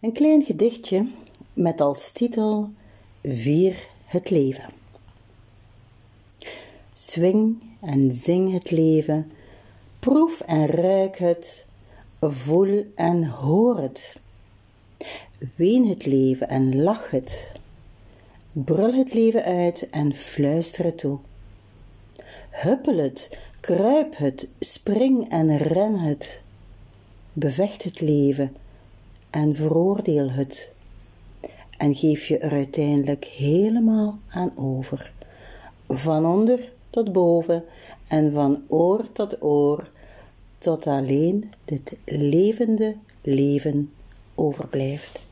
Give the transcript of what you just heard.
Een klein gedichtje met als titel Vier het leven. Swing en zing het leven, proef en ruik het, voel en hoor het. Ween het leven en lach het, brul het leven uit en fluister het toe. Huppel het, kruip het, spring en ren het, bevecht het leven en veroordeel het en geef je er uiteindelijk helemaal aan over. Van onder tot boven en van oor tot oor, tot alleen dit levende leven overblijft.